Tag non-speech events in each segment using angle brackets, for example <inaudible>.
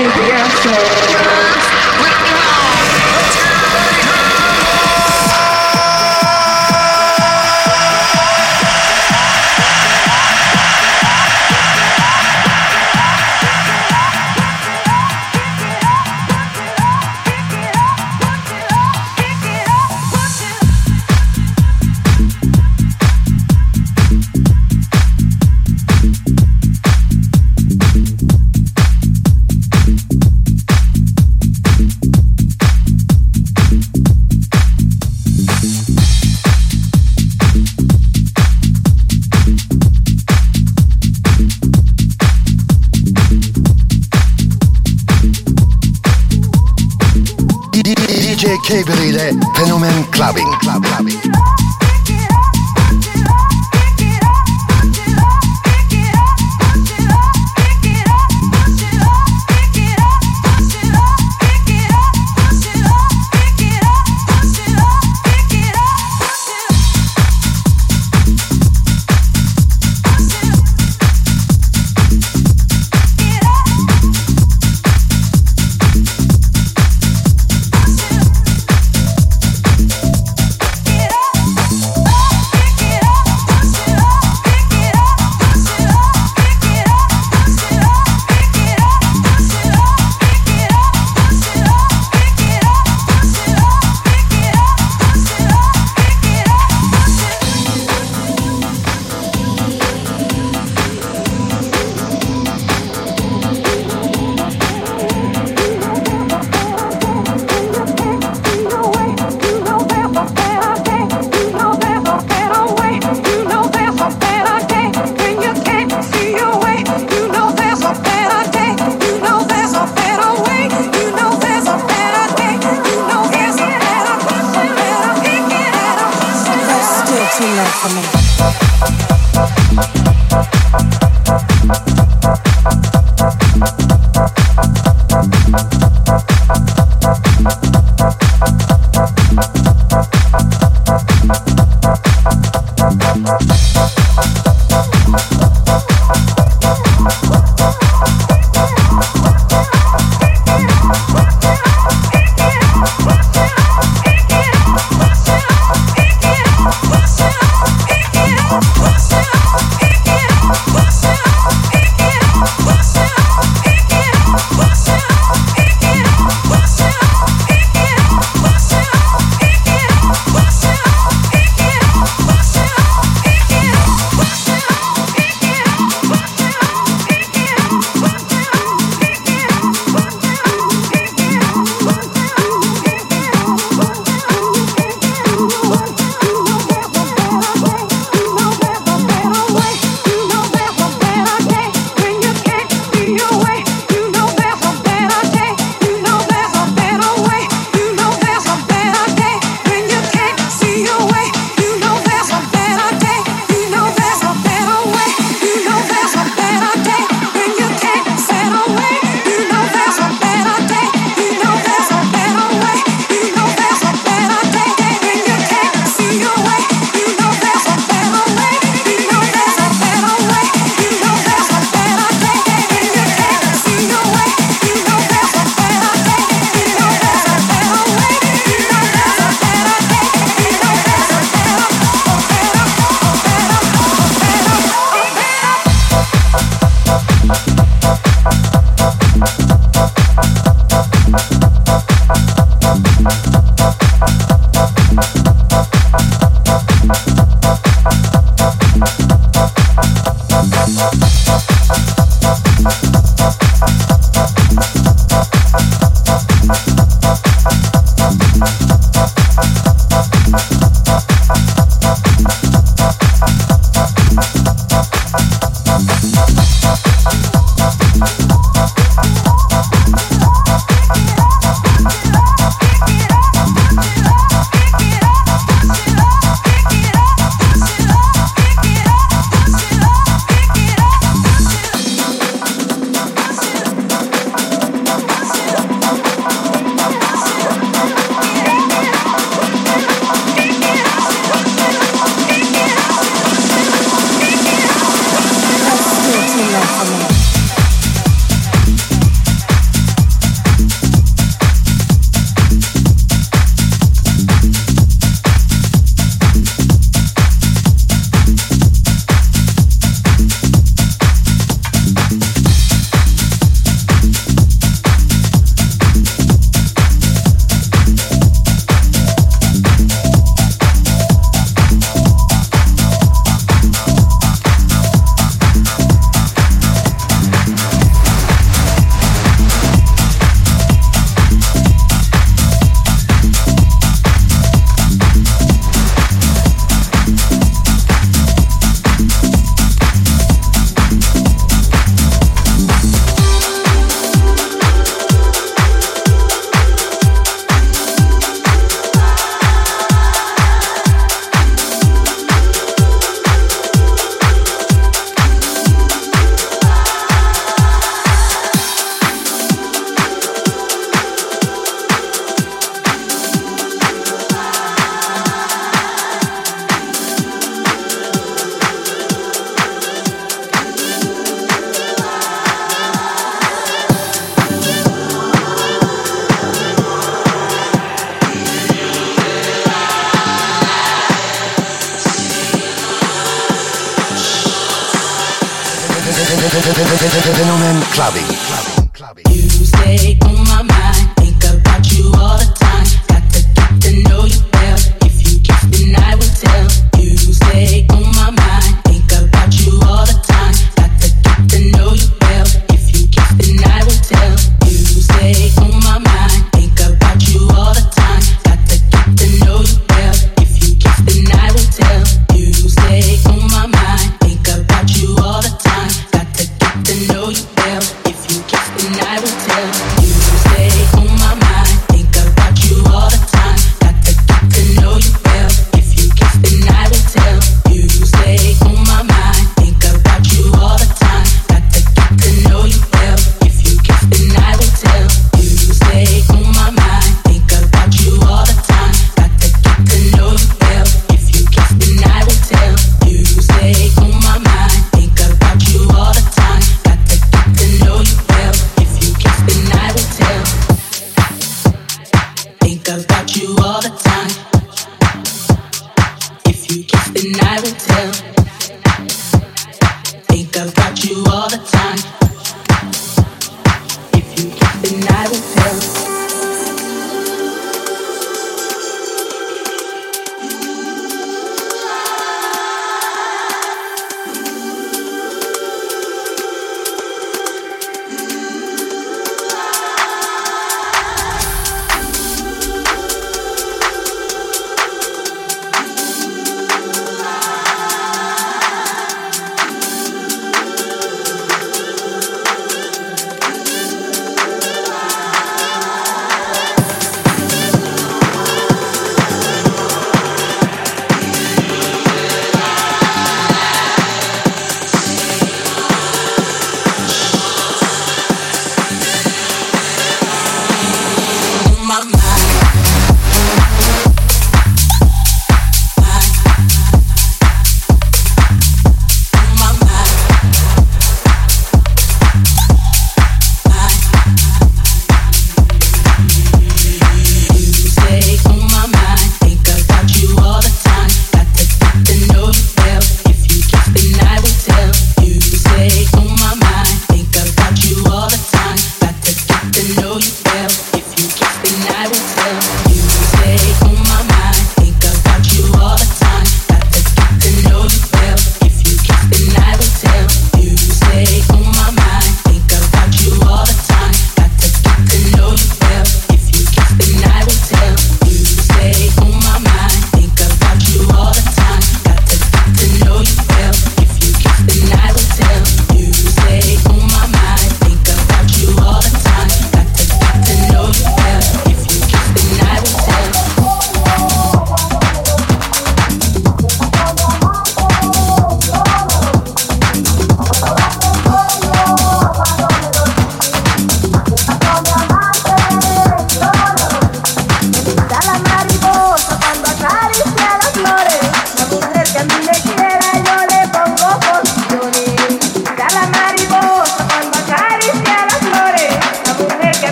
<laughs> DJ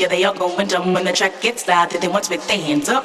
Yeah, they all going dumb when the track gets loud. They want with their hands up.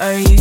Are you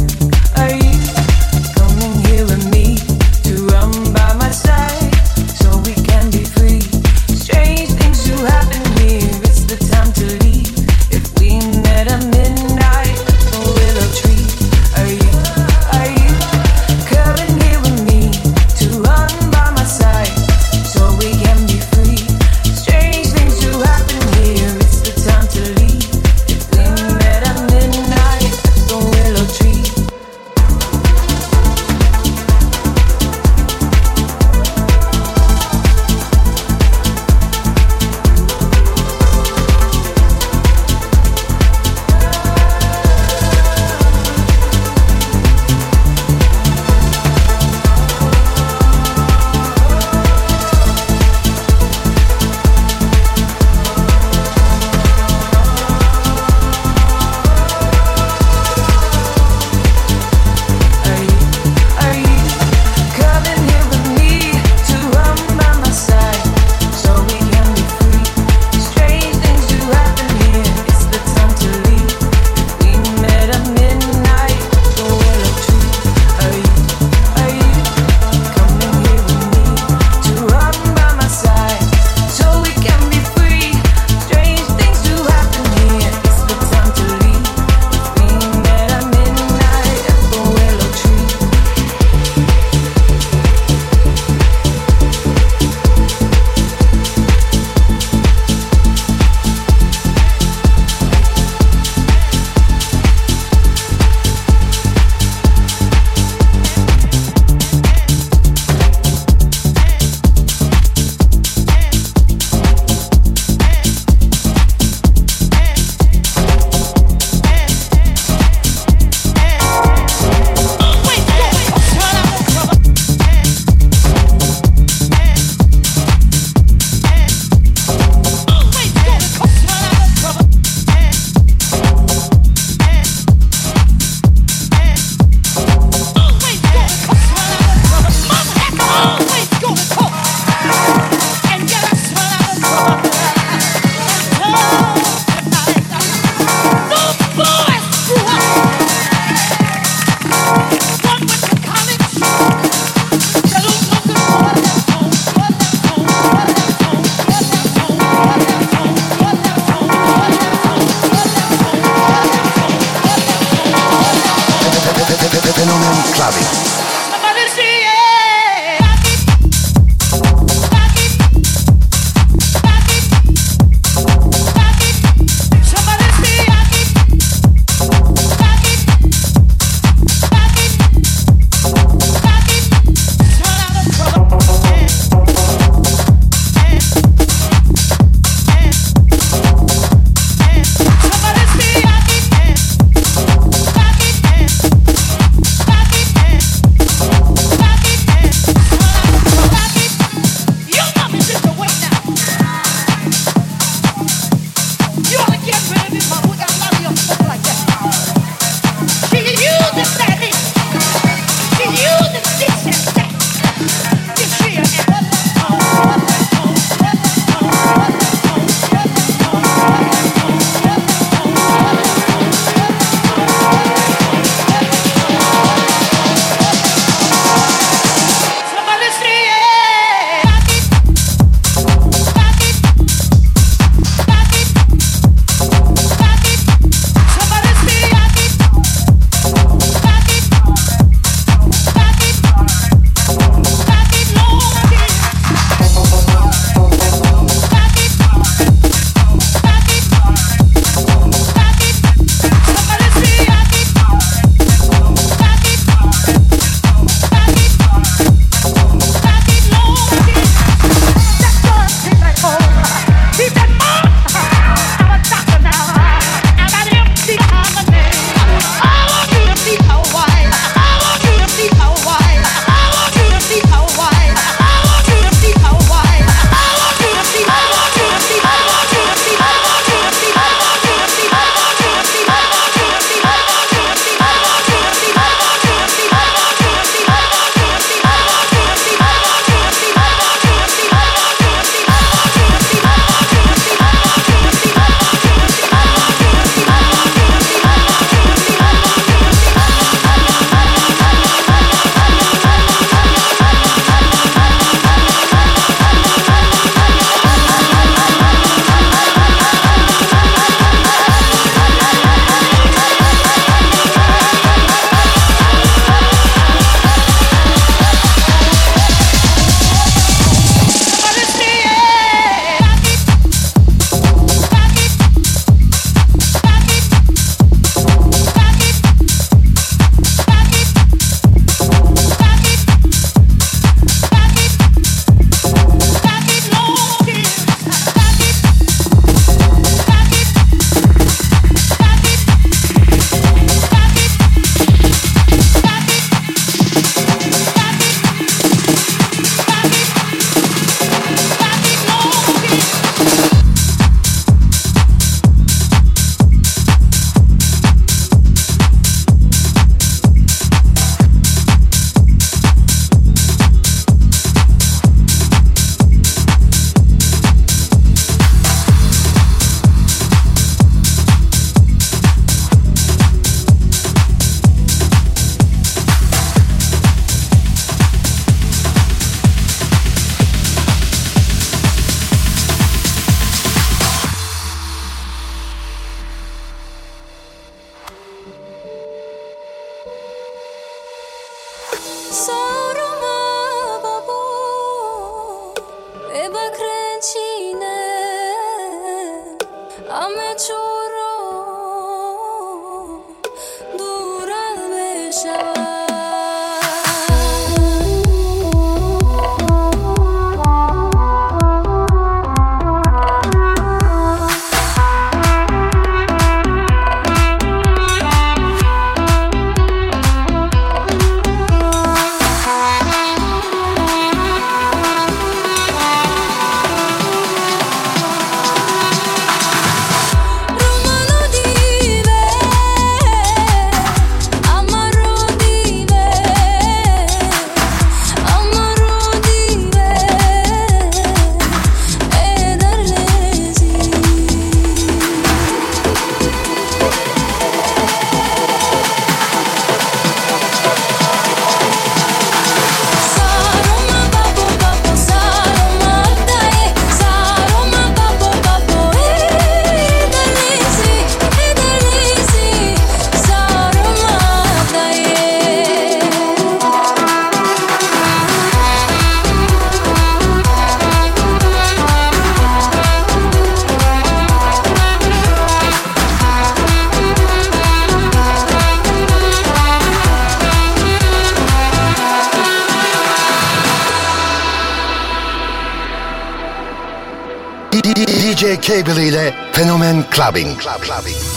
Clubbing. Club, clubbing.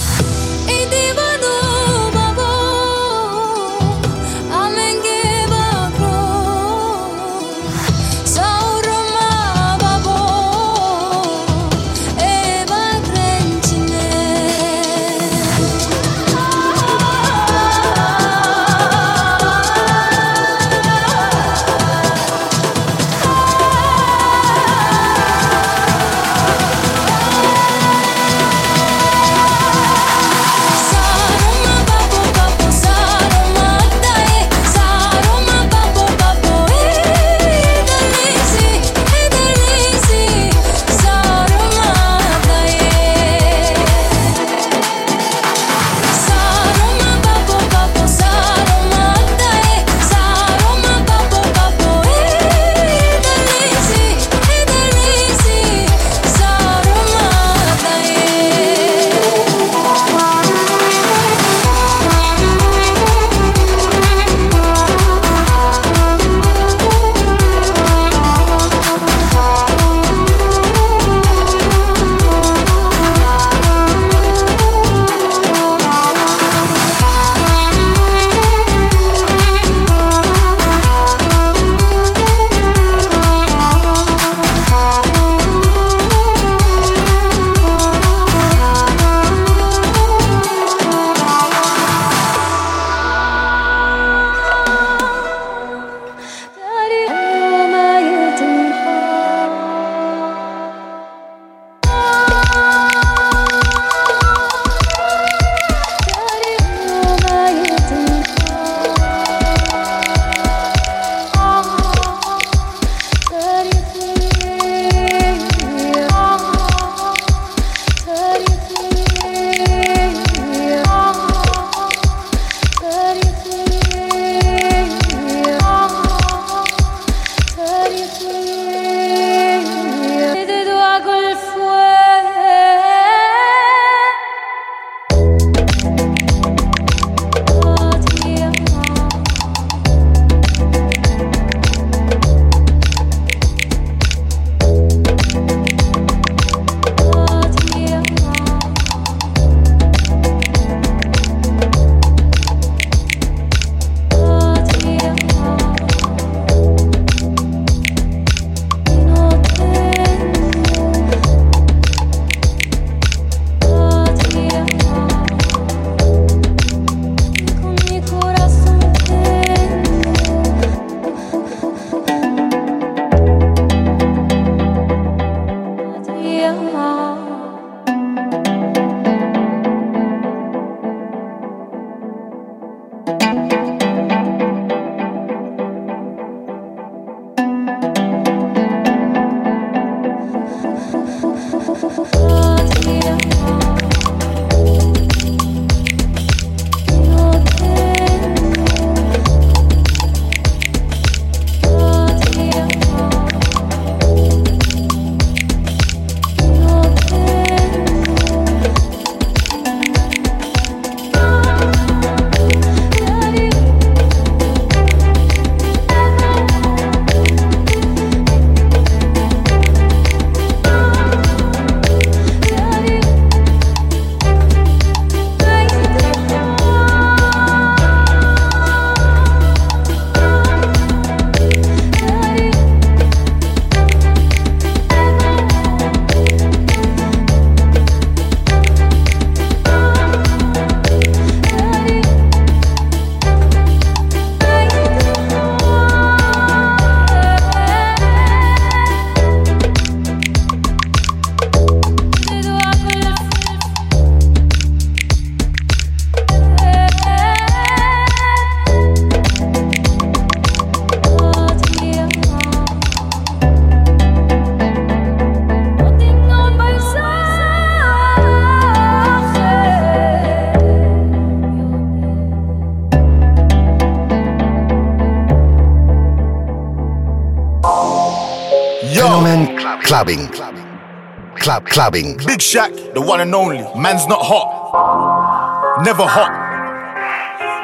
Clubbing. Big Shaq, the one and only. Man's not hot. Never hot.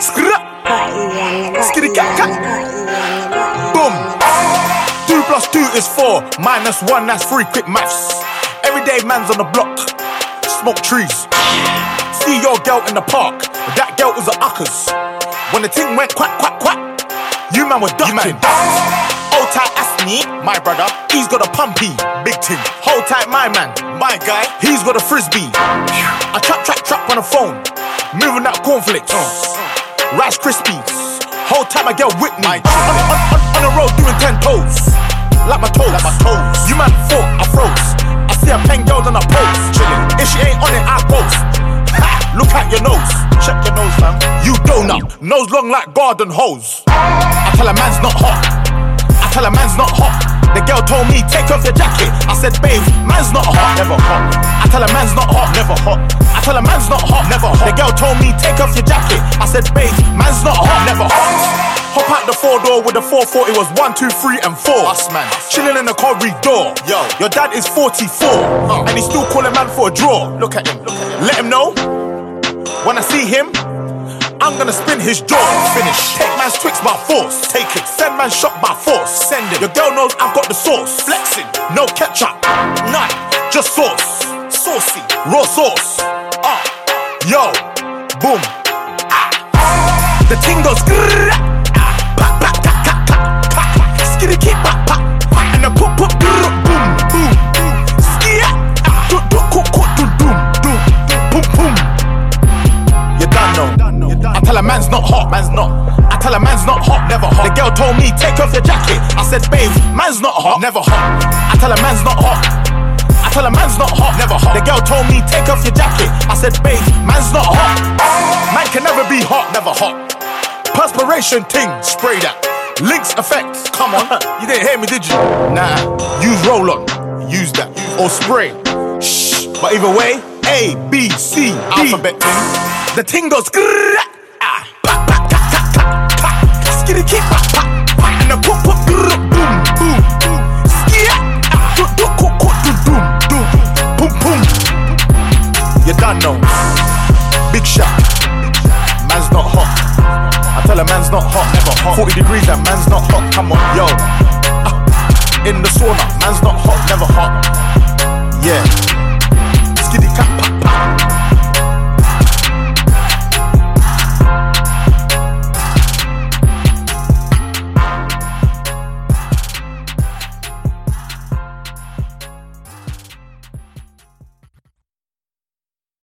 Skra! Skitty cat cat. Boom. Two plus two is four. Minus one, that's three. Quick maths. Everyday man's on the block. Smoke trees. See your girl in the park. That girl was a uckers. When the thing went quack, quack, quack. You man were ducking. Hold tight, Asni, my brother. He's got a pumpy, big thing. Hold tight, my man, my guy. He's got a frisbee. I trap, trap, trap on the phone. Moving that cornflakes. Rice Krispies. Whole time I get with me. On, on, on, on the road doing ten toes. Like my toes. Like my toes. You man thought I froze. I see a pen girl on a post. Chilling. If she ain't on it, I post. Ha! Look at your nose. Check your nose, fam. You donut. Nose long like garden hose. I tell a man's not hot. I tell a man's not hot. The girl told me, take off your jacket. I said, babe, man's not hot. Never hot. I tell a man's not hot. Never hot. I tell a man's not hot. Never hot. The girl told me, take off your jacket. I said, babe, man's not hot. Never hot. Hop out the four door with the 440 was one, two, three, and four. Us man, chilling in the corridor. Yo, your dad is 44, uh. and he's still calling man for a draw. Look at him, look at him. Let him know when I see him, I'm gonna spin his jaw. Finish. Take man's twix by force. Take it. Send man shot by force. Send it. Your girl knows I've got the sauce. Flexing. No ketchup. None. Just sauce. Saucy. Raw sauce. Ah. Yo. Boom. Ah. The ting goes. Skitty I tell a man's not hot, man's not. I tell a man's not hot, never hot. The girl told me, take off your jacket. I said, babe, man's not hot, never hot. I tell a man's not hot. I tell a man's not hot, never hot. The girl told me, take off your jacket. I said, babe, man's not hot. Man can never be hot, never hot. Perspiration ting, spray that. Links effects, come on. you didn't hear me, did you? Nah, use roll on, use that. Or spray. Shh. But either way, A, B, C, D. Alphabet ting. The ting goes grrrr, pa. And the pop, pop, boom, boom, boom. Do, do, do, boom, boom. You done know. Big shot. Man's not hot. I tell a man's not hot, never hot. 40 degrees, that man's not hot. Come on, yo. Ah, in the sauna, man's not hot, never hot. Yeah.